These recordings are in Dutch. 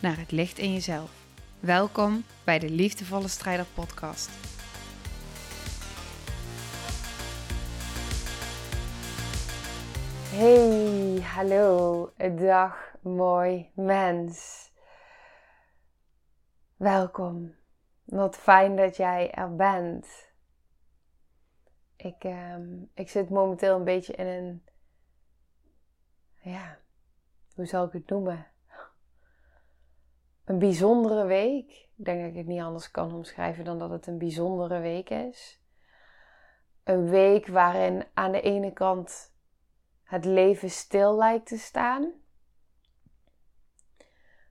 naar het licht in jezelf. Welkom bij de Liefdevolle Strijder Podcast. Hey, hallo, dag mooi mens. Welkom. Wat fijn dat jij er bent. Ik, ehm, ik zit momenteel een beetje in een, ja, hoe zal ik het noemen? Een bijzondere week. Ik denk dat ik het niet anders kan omschrijven dan dat het een bijzondere week is. Een week waarin aan de ene kant het leven stil lijkt te staan.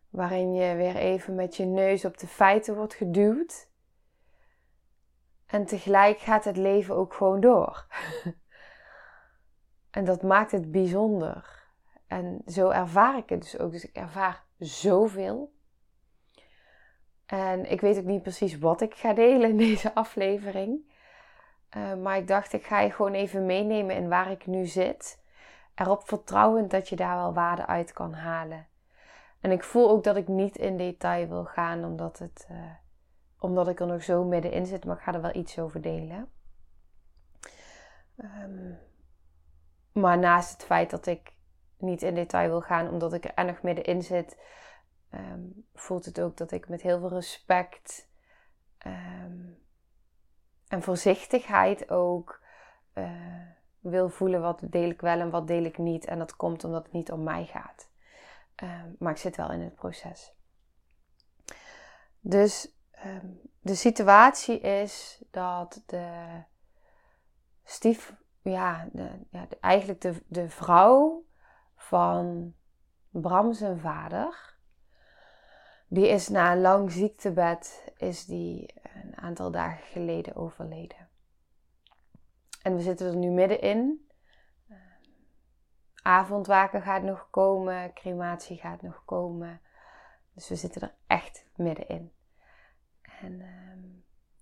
Waarin je weer even met je neus op de feiten wordt geduwd. En tegelijk gaat het leven ook gewoon door. en dat maakt het bijzonder. En zo ervaar ik het dus ook. Dus ik ervaar zoveel. En ik weet ook niet precies wat ik ga delen in deze aflevering. Uh, maar ik dacht, ik ga je gewoon even meenemen in waar ik nu zit. Erop vertrouwend dat je daar wel waarde uit kan halen. En ik voel ook dat ik niet in detail wil gaan, omdat, het, uh, omdat ik er nog zo middenin zit. Maar ik ga er wel iets over delen. Um, maar naast het feit dat ik niet in detail wil gaan, omdat ik er nog middenin zit, um, voelt het ook dat ik met heel veel respect um, en voorzichtigheid ook uh, wil voelen wat deel ik wel en wat deel ik niet. En dat komt omdat het niet om mij gaat. Um, maar ik zit wel in het proces. Dus de situatie is dat de stief, ja, de, ja eigenlijk de, de vrouw van Bram zijn vader, die is na een lang ziektebed, is die een aantal dagen geleden overleden. En we zitten er nu middenin. Uh, avondwaken gaat nog komen, crematie gaat nog komen. Dus we zitten er echt middenin. En uh,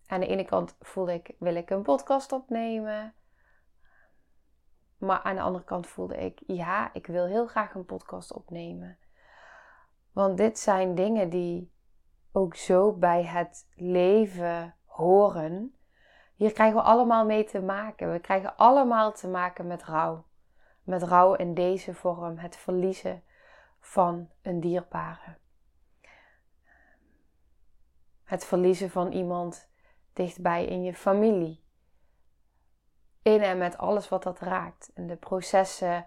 aan de ene kant voelde ik, wil ik een podcast opnemen. Maar aan de andere kant voelde ik, ja, ik wil heel graag een podcast opnemen. Want dit zijn dingen die ook zo bij het leven horen. Hier krijgen we allemaal mee te maken. We krijgen allemaal te maken met rouw. Met rouw in deze vorm, het verliezen van een dierbare. Het verliezen van iemand dichtbij in je familie. In en met alles wat dat raakt. En de processen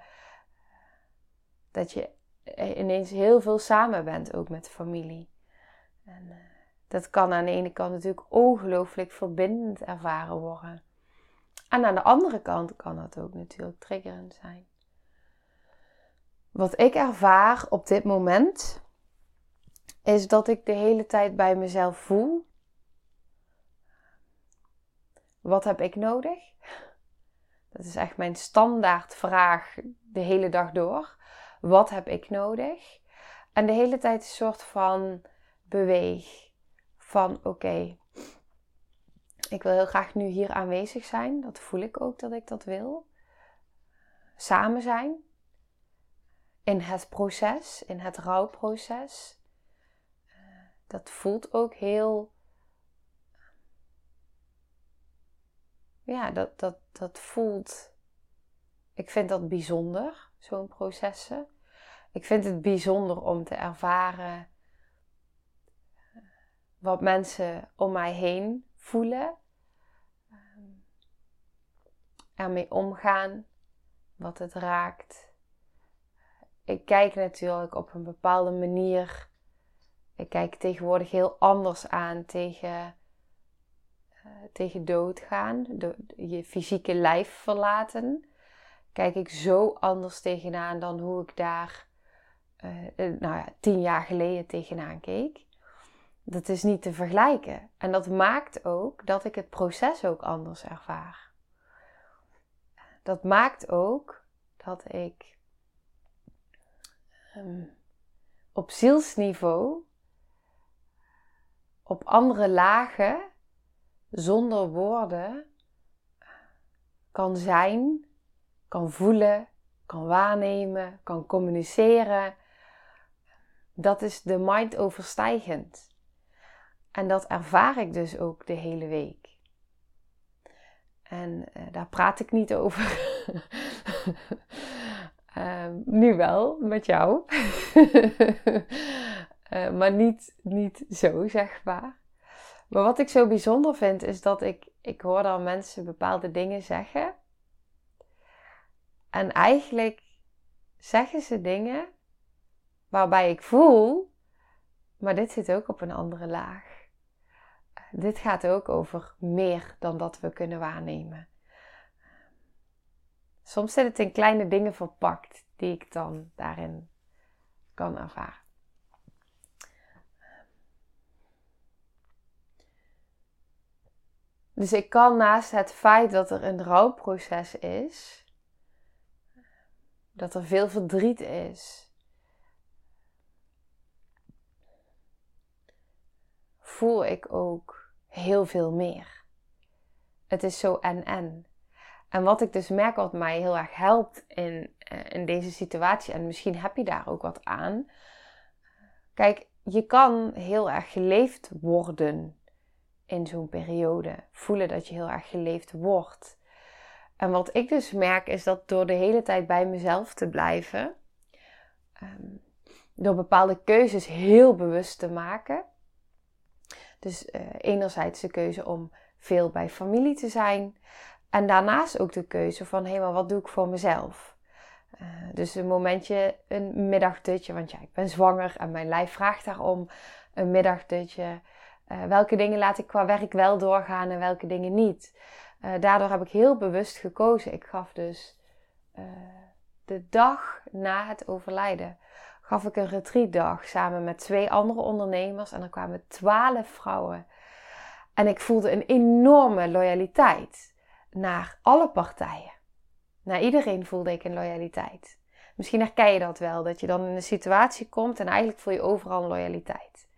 dat je ineens heel veel samen bent, ook met familie. En uh, dat kan aan de ene kant natuurlijk ongelooflijk verbindend ervaren worden. En aan de andere kant kan dat ook natuurlijk triggerend zijn. Wat ik ervaar op dit moment is dat ik de hele tijd bij mezelf voel. Wat heb ik nodig? Dat is echt mijn standaard vraag de hele dag door. Wat heb ik nodig? En de hele tijd een soort van beweeg. Van oké, ik wil heel graag nu hier aanwezig zijn. Dat voel ik ook dat ik dat wil. Samen zijn. In het proces, in het rouwproces. Dat voelt ook heel. Ja, dat, dat, dat voelt. Ik vind dat bijzonder zo'n processen. Ik vind het bijzonder om te ervaren eh, wat mensen om mij heen voelen, ehm, ermee omgaan, wat het raakt. Ik kijk natuurlijk op een bepaalde manier. Ik kijk tegenwoordig heel anders aan tegen, uh, tegen doodgaan, je fysieke lijf verlaten kijk ik zo anders tegenaan dan hoe ik daar nou ja, tien jaar geleden tegenaan keek. Dat is niet te vergelijken. En dat maakt ook dat ik het proces ook anders ervaar. Dat maakt ook dat ik ehm, op zielsniveau, op andere lagen, zonder woorden, kan zijn, kan voelen, kan waarnemen, kan communiceren. Dat is de mind overstijgend. En dat ervaar ik dus ook de hele week. En uh, daar praat ik niet over. uh, nu wel, met jou. uh, maar niet, niet zo, zeg maar. Maar wat ik zo bijzonder vind, is dat ik, ik hoor dan mensen bepaalde dingen zeggen. En eigenlijk zeggen ze dingen waarbij ik voel, maar dit zit ook op een andere laag dit gaat ook over meer dan dat we kunnen waarnemen. Soms zit het in kleine dingen verpakt die ik dan daarin kan ervaren. Dus ik kan naast het feit dat er een rouwproces is, dat er veel verdriet is, voel ik ook heel veel meer. Het is zo en-en. En wat ik dus merk wat mij heel erg helpt in, eh, in deze situatie, en misschien heb je daar ook wat aan. Kijk, je kan heel erg geleefd worden in zo'n periode. Voelen dat je heel erg geleefd wordt. En wat ik dus merk is dat door de hele tijd bij mezelf te blijven, ehm, door bepaalde keuzes heel bewust te maken, dus uh, enerzijds de keuze om veel bij familie te zijn. En daarnaast ook de keuze van, hé, maar wat doe ik voor mezelf? Uh, dus een momentje, een middagdutje, want ja, ik ben zwanger en mijn lijf vraagt daarom. Een middagdutje. Uh, welke dingen laat ik qua werk wel doorgaan en welke dingen niet? Daardoor heb ik heel bewust gekozen. Ik gaf dus de dag na het overlijden gaf ik een retreatdag samen met twee andere ondernemers. En er kwamen twaalf vrouwen. En ik voelde een enorme loyaliteit naar alle partijen. Naar iedereen voelde ik een loyaliteit. Misschien herken je dat wel, dat je dan in een situatie komt en eigenlijk voel je overal een loyaliteit.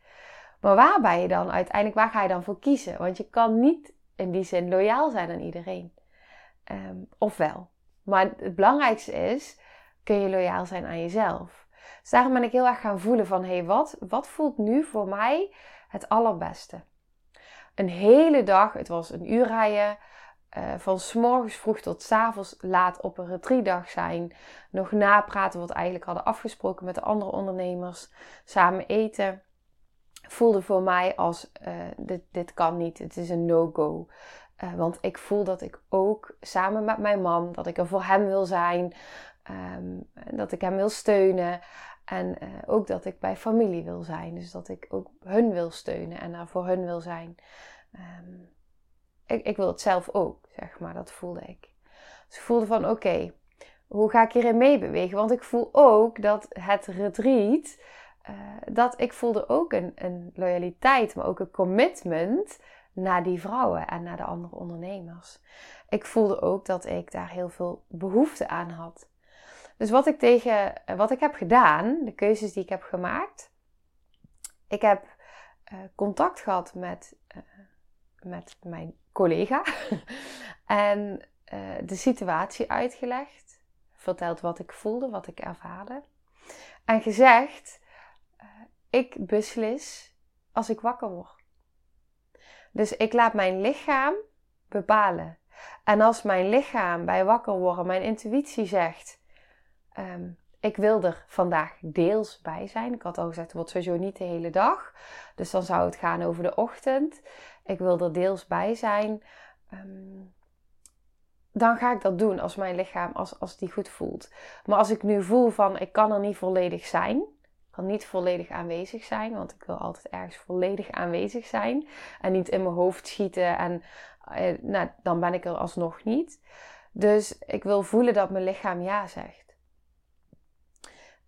Maar waar ben je dan uiteindelijk, waar ga je dan voor kiezen? Want je kan niet in die zin loyaal zijn aan iedereen. Um, of wel. Maar het belangrijkste is, kun je loyaal zijn aan jezelf. Dus daarom ben ik heel erg gaan voelen van, hé, hey, wat, wat voelt nu voor mij het allerbeste? Een hele dag, het was een uur rijden, uh, van s'morgens vroeg tot s avonds laat op een retreatdag zijn. Nog napraten wat we eigenlijk hadden afgesproken met de andere ondernemers. Samen eten. Voelde voor mij als, uh, dit, dit kan niet, het is een no-go. Uh, want ik voel dat ik ook samen met mijn man, dat ik er voor hem wil zijn. Um, dat ik hem wil steunen. En uh, ook dat ik bij familie wil zijn. Dus dat ik ook hun wil steunen en daar voor hun wil zijn. Um, ik, ik, wil het zelf ook, zeg maar. Dat voelde ik. Dus ik voelde van, oké, hoe ga ik hierin meebewegen? Want ik voel ook dat het retreat... Uh, dat ik voelde ook een, een loyaliteit, maar ook een commitment naar die vrouwen en naar de andere ondernemers. Ik voelde ook dat ik daar heel veel behoefte aan had. Dus wat ik, tegen, eh, wat ik heb gedaan, de keuzes die ik heb gemaakt. Ik heb uh, contact gehad met, met mijn collega en de situatie uitgelegd. Verteld wat ik voelde, wat ik ervaarde. En gezegd, ik beslis als ik wakker word. Dus ik laat mijn lichaam bepalen. En als mijn lichaam bij wakker worden, mijn intuïtie zegt Ehm, ik wil er vandaag deels bij zijn. Ik had al gezegd, het wordt sowieso niet de hele dag. Dus dan zou het gaan over de ochtend. Ik wil er deels bij zijn. Ehm, dan ga ik dat doen als mijn lichaam, als, als die goed voelt. Maar als ik nu voel van, ik kan er niet volledig zijn. Kan niet volledig aanwezig zijn, want ik wil altijd ergens volledig aanwezig zijn. En niet in mijn hoofd schieten en eh, nou, dan ben ik er alsnog niet. Dus ik wil voelen dat mijn lichaam ja zegt.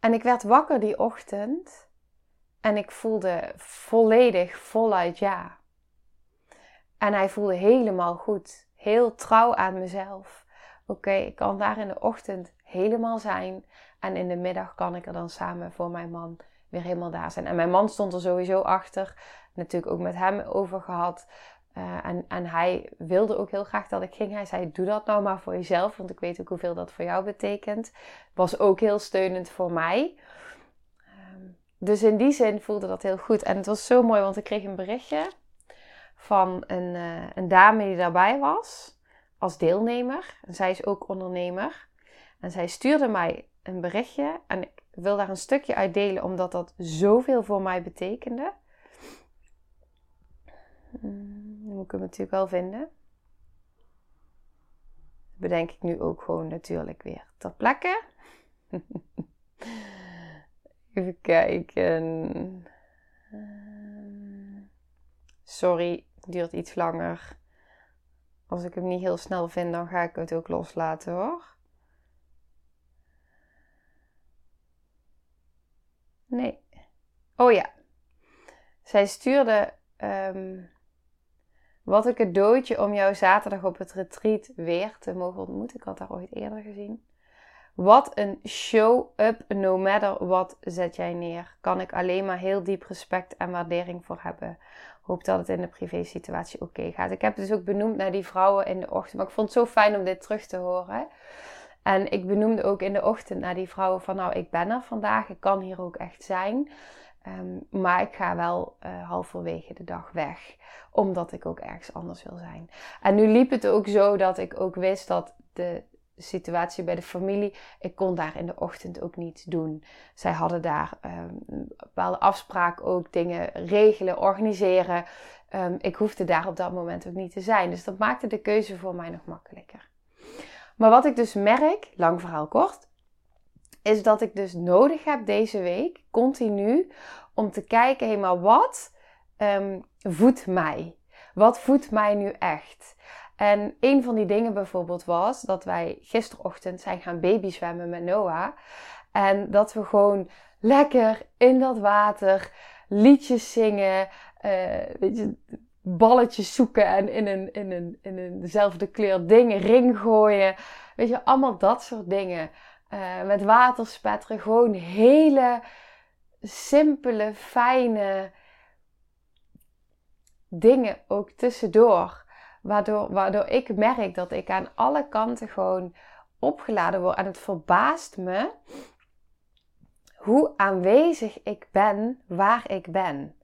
En ik werd wakker die ochtend en ik voelde volledig voluit ja. En hij voelde helemaal goed, heel trouw aan mezelf. Oké, ik kan daar in de ochtend helemaal zijn en in de middag kan ik er dan samen voor mijn man weer helemaal daar zijn. En mijn man stond er sowieso achter, natuurlijk ook met hem over gehad. Uh, en, en hij wilde ook heel graag dat ik ging. Hij zei: Doe dat nou maar voor jezelf, want ik weet ook hoeveel dat voor jou betekent. Was ook heel steunend voor mij. Ehm, dus in die zin voelde dat heel goed. En het was zo mooi, want ik kreeg een berichtje van een, uh, een dame die daarbij was, als deelnemer. En zij is ook ondernemer. En zij stuurde mij een berichtje. En ik wil daar een stukje uit delen, omdat dat zoveel voor mij betekende. Hmm, dan moet ik hem natuurlijk wel vinden. Dat bedenk ik nu ook gewoon natuurlijk weer ter plekke. Even kijken. Sorry, het duurt iets langer. Als ik hem niet heel snel vind, dan ga ik het ook loslaten hoor. Nee. Oh ja. Zij stuurde um, wat een cadeautje om jou zaterdag op het retreat weer te mogen ontmoeten. Ik had haar ooit eerder gezien. Wat een show-up, no matter what zet jij neer. Kan ik alleen maar heel diep respect en waardering voor hebben. Hoop dat het in de privé situatie oké gaat. Ik heb dus ook benoemd naar die vrouwen in de ochtend. Maar ik vond het zo fijn om dit terug te horen. En ik benoemde ook in de ochtend naar die vrouwen van nou, ik ben er vandaag. Ik kan hier ook echt zijn. Ehm, maar ik ga wel uh, halverwege de dag weg, omdat ik ook ergens anders wil zijn. En nu liep het ook zo dat ik ook wist dat de situatie bij de familie, ik kon daar in de ochtend ook niet doen. Zij hadden daar um, bepaalde afspraken ook, dingen regelen, organiseren. Um, ik hoefde daar op dat moment ook niet te zijn. Dus dat maakte de keuze voor mij nog makkelijker. Maar wat ik dus merk, lang verhaal kort, is dat ik dus nodig heb deze week, continu, om te kijken, hé, maar wat um, voedt mij? Wat voedt mij nu echt? En een van die dingen bijvoorbeeld was dat wij gisterochtend zijn gaan babyzwemmen met Noah. En dat we gewoon lekker in dat water liedjes zingen, uh, weet je, balletjes zoeken en in een, in een, in een dezelfde kleur dingen ring gooien. Weet je, allemaal dat soort dingen. Uh, met waterspetteren. Gewoon hele simpele, fijne dingen ook tussendoor. Waardoor, waardoor ik merk dat ik aan alle kanten gewoon opgeladen word. En het verbaast me hoe aanwezig ik ben waar ik ben.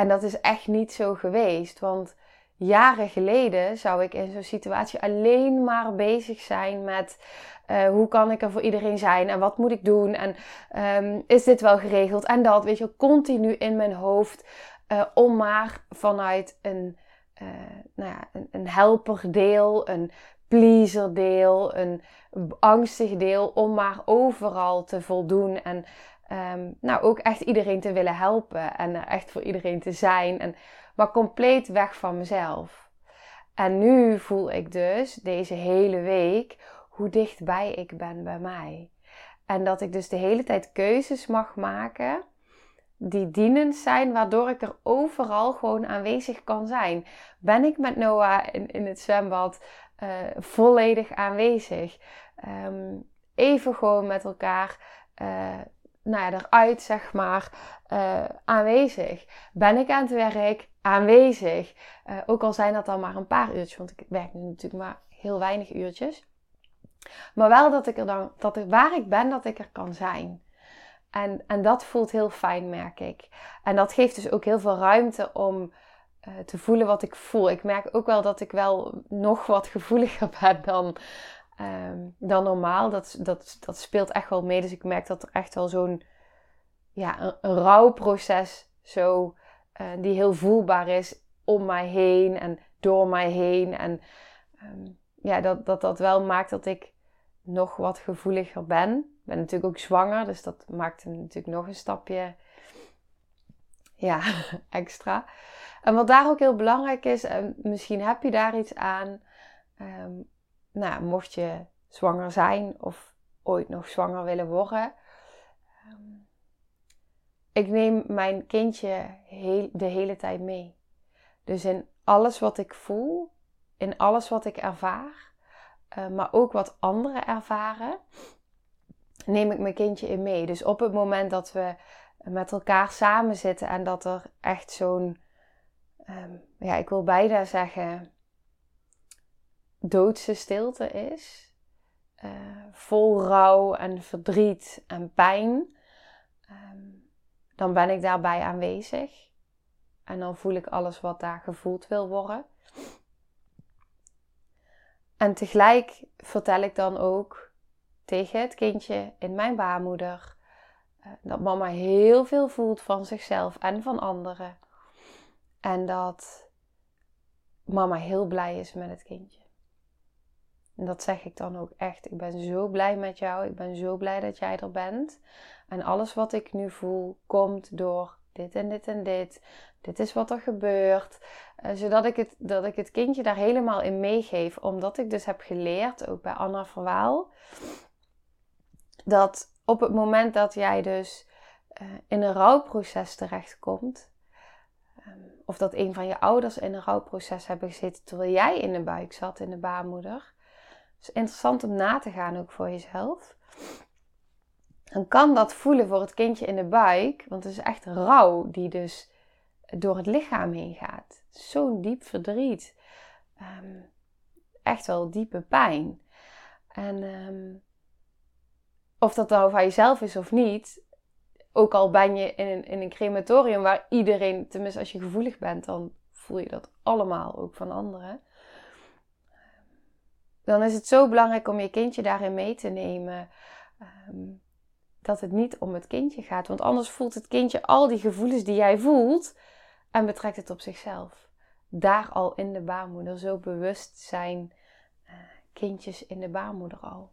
En dat is echt niet zo geweest. Want jaren geleden zou ik in zo'n situatie alleen maar bezig zijn met uh, hoe kan ik er voor iedereen zijn en wat moet ik doen en um, is dit wel geregeld en dat, weet je, continu in mijn hoofd uh, om maar vanuit een, uh, nou ja, een, een helperdeel, een pleaserdeel, een angstig deel, om maar overal te voldoen en um, nou ook echt iedereen te willen helpen en echt voor iedereen te zijn, en, maar compleet weg van mezelf. En nu voel ik dus deze hele week hoe dichtbij ik ben bij mij. En dat ik dus de hele tijd keuzes mag maken die dienend zijn, waardoor ik er overal gewoon aanwezig kan zijn. Ben ik met Noah in, het zwembad uh, volledig aanwezig? Um, even gewoon met elkaar. Uh, nou ja, eruit, zeg maar, uh, aanwezig. Ben ik aan het werk? Aanwezig. Uh, ook al zijn dat dan maar een paar uurtjes, want ik werk nu natuurlijk maar heel weinig uurtjes. Maar wel dat ik er dan, dat ik, waar ik ben, dat ik er kan zijn. En, en dat voelt heel fijn, merk ik. En dat geeft dus ook heel veel ruimte om uh, te voelen wat ik voel. Ik merk ook wel dat ik wel nog wat gevoeliger ben dan, um, dan normaal. Dat, dat, dat speelt echt wel mee. Dus ik merk dat er echt wel zo'n ja, een, een rouwproces zo, uh, die heel voelbaar is om mij heen en door mij heen. En um, ja, dat, dat dat wel maakt dat ik nog wat gevoeliger ben. Ik ben natuurlijk ook zwanger, dus dat maakt hem natuurlijk nog een stapje ja, extra. En wat daar ook heel belangrijk is, en misschien heb je daar iets aan, um, nou, mocht je zwanger zijn of ooit nog zwanger willen worden, Ehm, ik neem mijn kindje heel, de hele tijd mee. Dus in alles wat ik voel, in alles wat ik ervaar, uh, maar ook wat anderen ervaren, neem ik mijn kindje in mee. Dus op het moment dat we met elkaar samen zitten en dat er echt zo'n, um, ja, ik wil bijna zeggen, doodse stilte is, uh, vol rouw en verdriet en pijn, um, dan ben ik daarbij aanwezig. En dan voel ik alles wat daar gevoeld wil worden. En tegelijk vertel ik dan ook tegen het kindje in mijn baarmoeder eh, dat mama heel veel voelt van zichzelf en van anderen. En dat mama heel blij is met het kindje. En dat zeg ik dan ook echt. Ik ben zo blij met jou. Ik ben zo blij dat jij er bent. En alles wat ik nu voel komt door dit en dit en dit. Dit is wat er gebeurt. Uh, zodat ik het, dat ik het kindje daar helemaal in meegeef. Omdat ik dus heb geleerd, ook bij Anna Verwaal, dat op het moment dat jij dus uh, in een rouwproces terechtkomt, um, of dat een van je ouders in een rouwproces hebben gezeten terwijl jij in de buik zat, in de baarmoeder. Is interessant om na te gaan ook voor jezelf. Dan kan dat voelen voor het kindje in de buik, want het is echt rouw die dus door het lichaam heen gaat. Zo'n diep verdriet. Um, echt wel diepe pijn. En um, of dat nou van jezelf is of niet, ook al ben je in een, in een crematorium waar iedereen, tenminste als je gevoelig bent, dan voel je dat allemaal ook van anderen. Dan is het zo belangrijk om je kindje daarin mee te nemen. Um, dat het niet om het kindje gaat. Want anders voelt het kindje al die gevoelens die jij voelt en betrekt het op zichzelf. Daar al in de baarmoeder. Zo bewust zijn uh, kindjes in de baarmoeder al.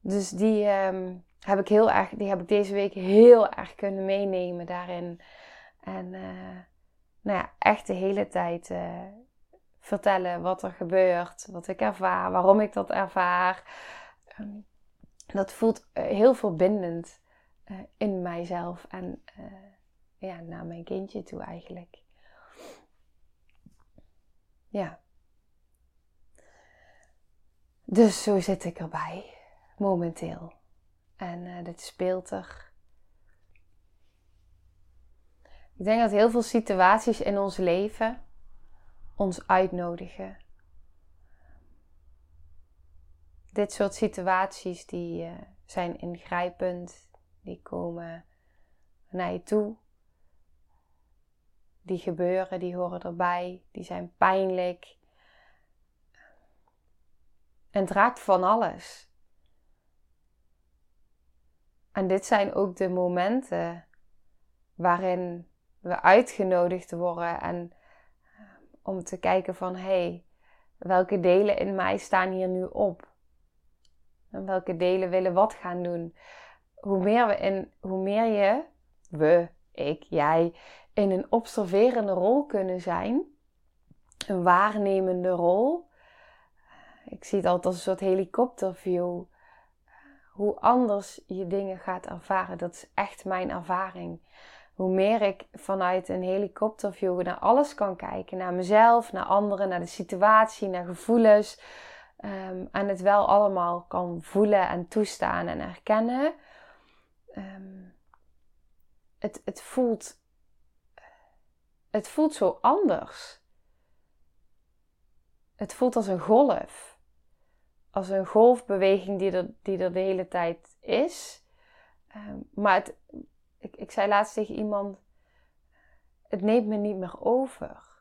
Dus die um, heb ik heel erg, die heb ik deze week heel erg kunnen meenemen daarin. En uh, nou ja, echt de hele tijd uh, vertellen wat er gebeurt, wat ik ervaar, waarom ik dat ervaar. Um, dat voelt heel verbindend uh, in mijzelf en ja, naar mijn kindje toe eigenlijk. Ja. Dus zo zit ik erbij momenteel. En dit speelt er. Ik denk dat heel veel situaties in ons leven ons uitnodigen. Dit soort situaties die uh, zijn ingrijpend, die komen naar je toe. Die gebeuren, die horen erbij, die zijn pijnlijk. En het raakt van alles. En dit zijn ook de momenten waarin we uitgenodigd worden en eh, om te kijken van hé, hey, welke delen in mij staan hier nu op? En welke delen willen wat gaan doen? Hoe meer, we in, hoe meer je, we, ik, jij, in een observerende rol kunnen zijn, een waarnemende rol. Ik zie het altijd als een soort helikopterview hoe anders je dingen gaat ervaren. Dat is echt mijn ervaring. Hoe meer ik vanuit een helikopterview naar alles kan kijken, naar mezelf, naar anderen, naar de situatie, naar gevoelens. Um, en het wel allemaal kan voelen en toestaan en erkennen. Um, het, het, voelt, het voelt zo anders. Het voelt als een golf als een golfbeweging die er, die er de hele tijd is. Ehm, maar het, ik, ik zei laatst tegen iemand: het neemt me niet meer over.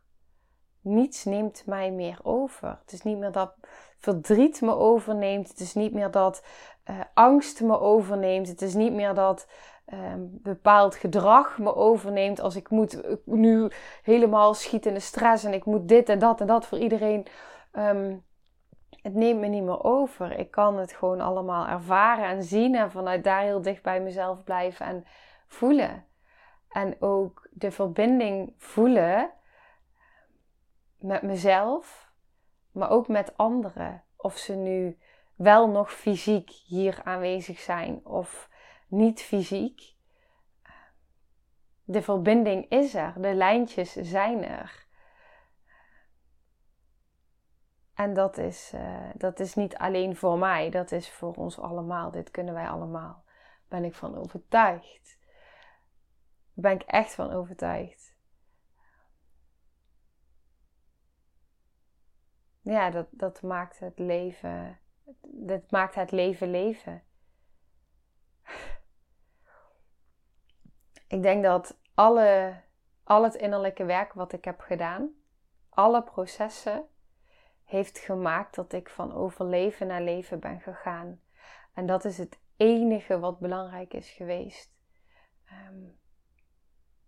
Niets neemt mij meer over. Het is niet meer dat verdriet me overneemt. Het is niet meer dat uh, angst me overneemt. Het is niet meer dat um, bepaald gedrag me overneemt. Als ik moet nu helemaal schieten in de stress en ik moet dit en dat en dat voor iedereen. Um, het neemt me niet meer over. Ik kan het gewoon allemaal ervaren en zien en vanuit daar heel dicht bij mezelf blijven en voelen. En ook de verbinding voelen met mezelf, maar ook met anderen. Of ze nu wel nog fysiek hier aanwezig zijn of niet fysiek. De verbinding is er, de lijntjes zijn er. En dat is, uh, dat is niet alleen voor mij, dat is voor ons allemaal. Dit kunnen wij allemaal. Ben ik van overtuigd. Daar ben ik echt van overtuigd. Ja, dat, dat maakt het leven. Dat maakt het leven leven. Ik denk dat alle, al het innerlijke werk wat ik heb gedaan, alle processen, heeft gemaakt dat ik van overleven naar leven ben gegaan. En dat is het enige wat belangrijk is geweest. Ehm,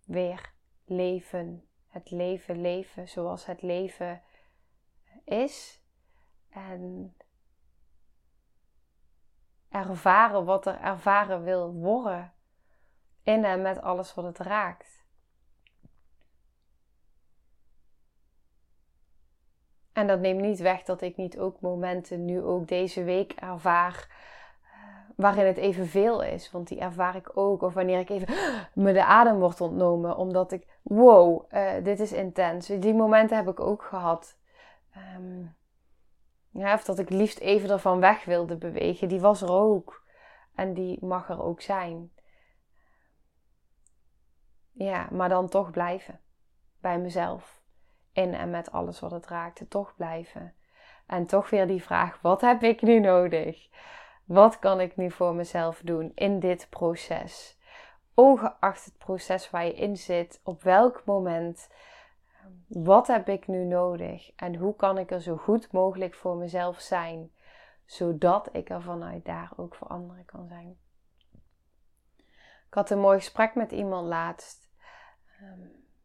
weer leven. Het leven leven zoals het leven is. En ervaren wat er ervaren wil worden. In en met alles wat het raakt. En dat neemt niet weg dat ik niet ook momenten nu ook deze week ervaar waarin het evenveel is. Want die ervaar ik ook. Of wanneer ik even me de adem wordt ontnomen. Omdat ik, wow, uh, dit is intens. Die momenten heb ik ook gehad. Um, ja, of dat ik liefst even ervan weg wilde bewegen. Die was er ook. En die mag er ook zijn. Ja, maar dan toch blijven. Bij mezelf in en met alles wat het raakte, toch blijven. En toch weer die vraag: wat heb ik nu nodig? Wat kan ik nu voor mezelf doen in dit proces? Ongeacht het proces waar je in zit, op welk moment, wat heb ik nu nodig? En hoe kan ik er zo goed mogelijk voor mezelf zijn, zodat ik er vanuit daar ook voor anderen kan zijn? Ik had een mooi gesprek met iemand laatst. Ehm,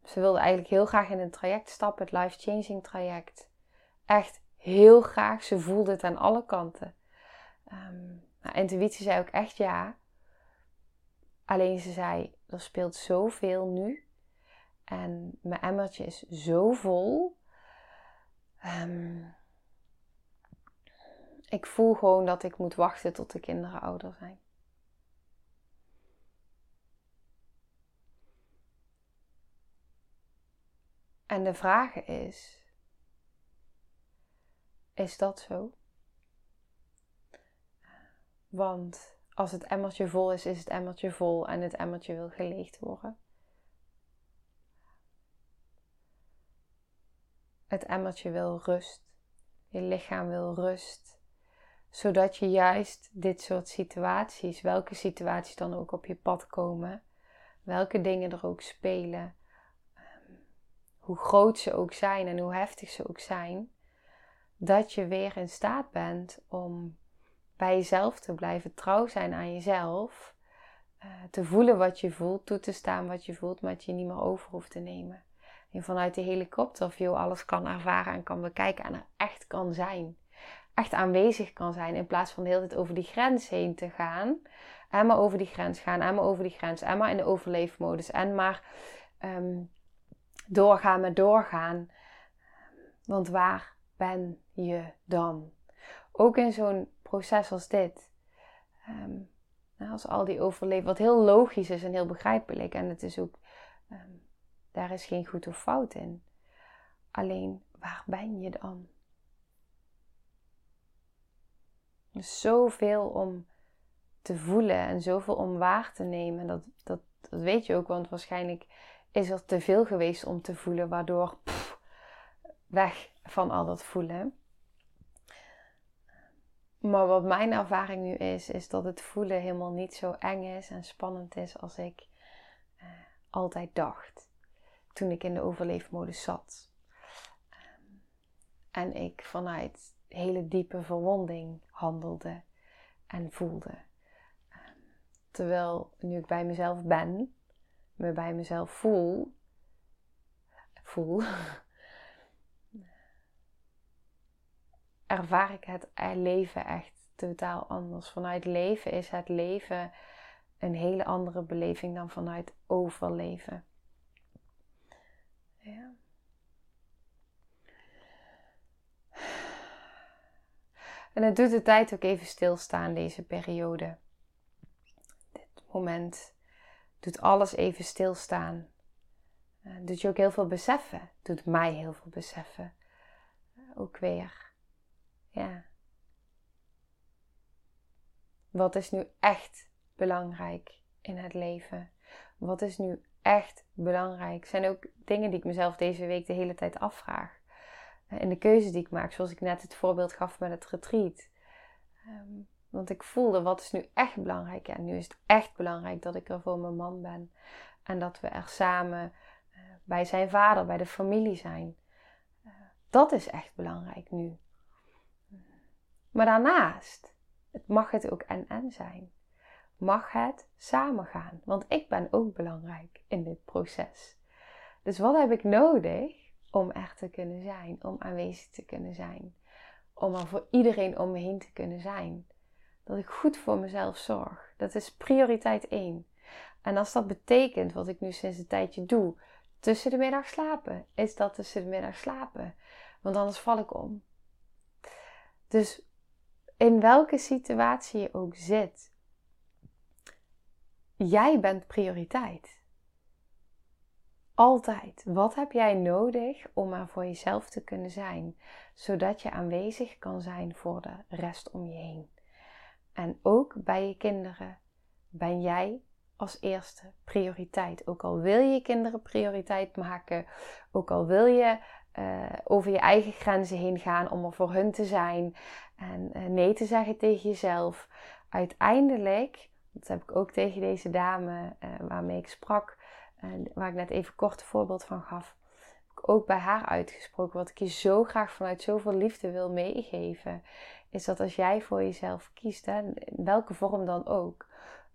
ze wilde eigenlijk heel graag in een traject stappen, het life-changing traject. Echt heel graag. Ze voelde het aan alle kanten. Um, intuïtie zei ook echt ja. Alleen ze zei, er speelt zoveel nu. En mijn emmertje is zo vol. Um, ik voel gewoon dat ik moet wachten tot de kinderen ouder zijn. En de vraag is: is dat zo? Want als het emmertje vol is, is het emmertje vol en het emmertje wil geleegd worden. Het emmertje wil rust. Je lichaam wil rust. Zodat je juist dit soort situaties, welke situaties dan ook op je pad komen, welke dingen er ook spelen, hoe groot ze ook zijn en hoe heftig ze ook zijn, dat je weer in staat bent om bij jezelf te blijven, trouw zijn aan jezelf, uh, te voelen wat je voelt, toe te staan wat je voelt, maar dat je niet meer over hoeft te nemen. En vanuit de helikopterview alles kan ervaren en kan bekijken en er echt kan zijn. Echt aanwezig kan zijn in plaats van de hele tijd over die grens heen te gaan. En maar over die grens gaan, en maar over die grens, en maar in de overleefmodus, en maar um, doorgaan met doorgaan. Want waar ben je dan? Ook in zo'n proces als dit. Um, als al die overleven, wat heel logisch is en heel begrijpelijk. En het is ook, ehm, daar is geen goed of fout in. Alleen, waar ben je dan? Er is zoveel om te voelen en zoveel om waar te nemen. Dat, dat, dat weet je ook, want waarschijnlijk is er te veel geweest om te voelen, waardoor weg van al dat voelen. Maar wat mijn ervaring nu is, is dat het voelen helemaal niet zo eng is en spannend is als ik eh, altijd dacht. Toen ik in de overleefmodus zat. en ik vanuit hele diepe verwonding handelde en voelde. terwijl nu ik bij mezelf ben, me bij mezelf voel, voel, ervaar ik het leven echt totaal anders. Vanuit leven is het leven een hele andere beleving dan vanuit overleven. Ja. En het doet de tijd ook even stilstaan, deze periode moment doet alles even stilstaan. Uh, doet je ook heel veel beseffen. Doet mij heel veel beseffen. Ook weer. Ja. Wat is nu echt belangrijk in het leven? Wat is nu echt belangrijk? Zijn ook dingen die ik mezelf deze week de hele tijd afvraag. In de keuze die ik maak, zoals ik net het voorbeeld gaf met het retreat. Um, want ik voelde wat is nu echt belangrijk. En nu is het echt belangrijk dat ik er voor mijn man ben. En dat we er samen uh, bij zijn vader, bij de familie zijn. Uh, dat is echt belangrijk nu. Maar daarnaast, het mag het ook en-en zijn. Mag het samen gaan. Want ik ben ook belangrijk in dit proces. Dus wat heb ik nodig om er te kunnen zijn? Om aanwezig te kunnen zijn? Om er voor iedereen om me heen te kunnen zijn? Dat ik goed voor mezelf zorg. Dat is prioriteit 1. En als dat betekent, wat ik nu sinds een tijdje doe, tussen de middag slapen, is dat tussen de middag slapen. Want anders val ik om. Dus in welke situatie je ook zit, jij bent prioriteit. Altijd. Wat heb jij nodig om er voor jezelf te kunnen zijn, zodat je aanwezig kan zijn voor de rest om je heen? En ook bij je kinderen ben jij als eerste prioriteit. Ook al wil je kinderen prioriteit maken, ook al wil je uh, over je eigen grenzen heen gaan om er voor hun te zijn en uh, nee te zeggen tegen jezelf. Uiteindelijk, dat heb ik ook tegen deze dame uh, waarmee ik sprak, waar ik net even kort een voorbeeld van gaf, heb ik ook bij haar uitgesproken. Wat ik je zo graag vanuit zoveel liefde wil meegeven, is dat als jij voor jezelf kiest, hè, in welke vorm dan ook,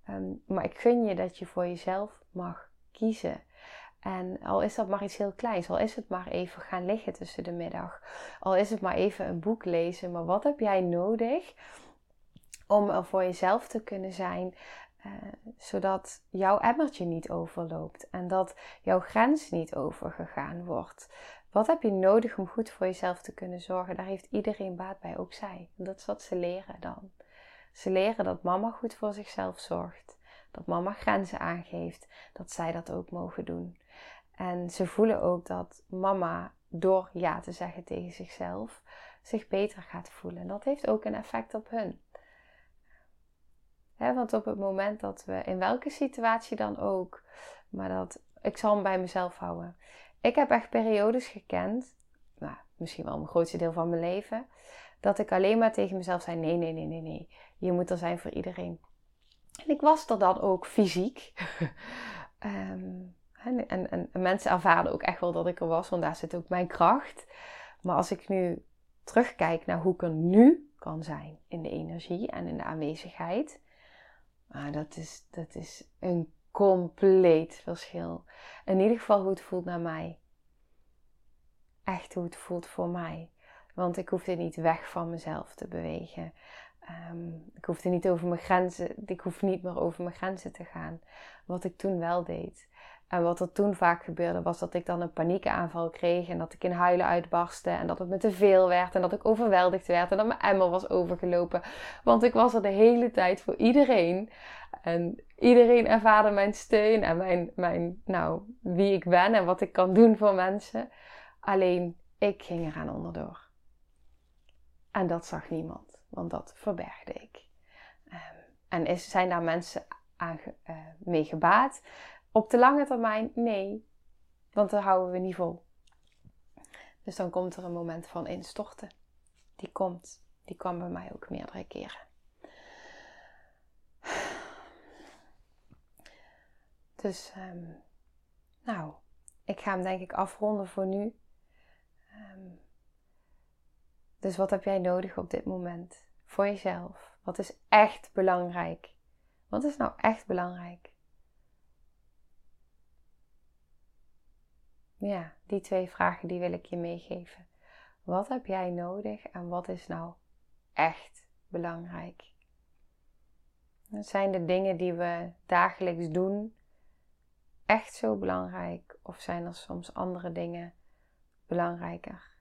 um, maar ik gun je dat je voor jezelf mag kiezen. En al is dat maar iets heel kleins, al is het maar even gaan liggen tussen de middag, al is het maar even een boek lezen, maar wat heb jij nodig om er voor jezelf te kunnen zijn, uh, zodat jouw emmertje niet overloopt en dat jouw grens niet overgegaan wordt? Wat heb je nodig om goed voor jezelf te kunnen zorgen? Daar heeft iedereen baat bij, ook zij. Dat is wat ze leren dan. Ze leren dat mama goed voor zichzelf zorgt, dat mama grenzen aangeeft, dat zij dat ook mogen doen. En ze voelen ook dat mama door ja te zeggen tegen zichzelf zich beter gaat voelen. En dat heeft ook een effect op hun. want op het moment dat we in welke situatie dan ook, maar dat ik zal hem bij mezelf houden. Ik heb echt periodes gekend, nou, misschien wel een grootste deel van mijn leven, dat ik alleen maar tegen mezelf zei: nee, nee, nee, nee, nee. Je moet er zijn voor iedereen. En ik was er dan ook fysiek. um, en, en, en, mensen ervaren ook echt wel dat ik er was, want daar zit ook mijn kracht. Maar als ik nu terugkijk naar hoe ik er nu kan zijn in de energie en in de aanwezigheid, dat, is, dat is een compleet verschil. In ieder geval hoe het voelt naar mij. Echt hoe het voelt voor mij. Want ik hoefde niet weg van mezelf te bewegen. Um, ik hoefde niet over mijn grenzen. Ik hoef niet meer over mijn grenzen te gaan. Wat ik toen wel deed. En wat er toen vaak gebeurde, was dat ik dan een paniekaanval kreeg. En dat ik in huilen uitbarstte. En dat het me te veel werd. En dat ik overweldigd werd. En dat mijn emmer was overgelopen. Want ik was er de hele tijd voor iedereen. En iedereen ervaarde mijn steun. En mijn, mijn, nou, wie ik ben en wat ik kan doen voor mensen. Alleen ik ging eraan onderdoor. En dat zag niemand. Want dat verbergde ik. Um, en is, zijn daar mensen aan, uh, mee gebaat? Op de lange termijn, nee. Want dan houden we niet vol. Dus dan komt er een moment van instorten. Die komt. Die kwam bij mij ook meerdere keren. Dus, um, nou, ik ga hem denk ik afronden voor nu. Um, dus wat heb jij nodig op dit moment? Voor jezelf. Wat is echt belangrijk? Wat is nou echt belangrijk? Ja, die twee vragen die wil ik je meegeven. Wat heb jij nodig en wat is nou echt belangrijk? Zijn de dingen die we dagelijks doen echt zo belangrijk of zijn er soms andere dingen belangrijker?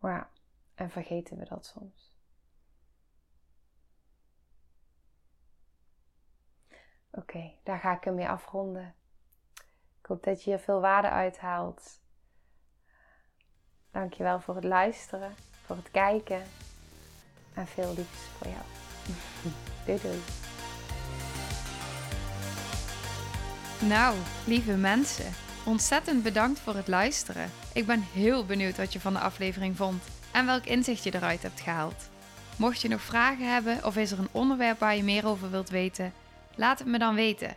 Ja, en vergeten we dat soms. Oké, daar ga ik hem mee afronden. Hoop dat je hier veel waarde uithaalt. Dankjewel voor het luisteren, voor het kijken. En veel liefs voor jou. doei doei. Nou, lieve mensen, ontzettend bedankt voor het luisteren. Ik ben heel benieuwd wat je van de aflevering vond en welk inzicht je eruit hebt gehaald. Mocht je nog vragen hebben of is er een onderwerp waar je meer over wilt weten, laat het me dan weten.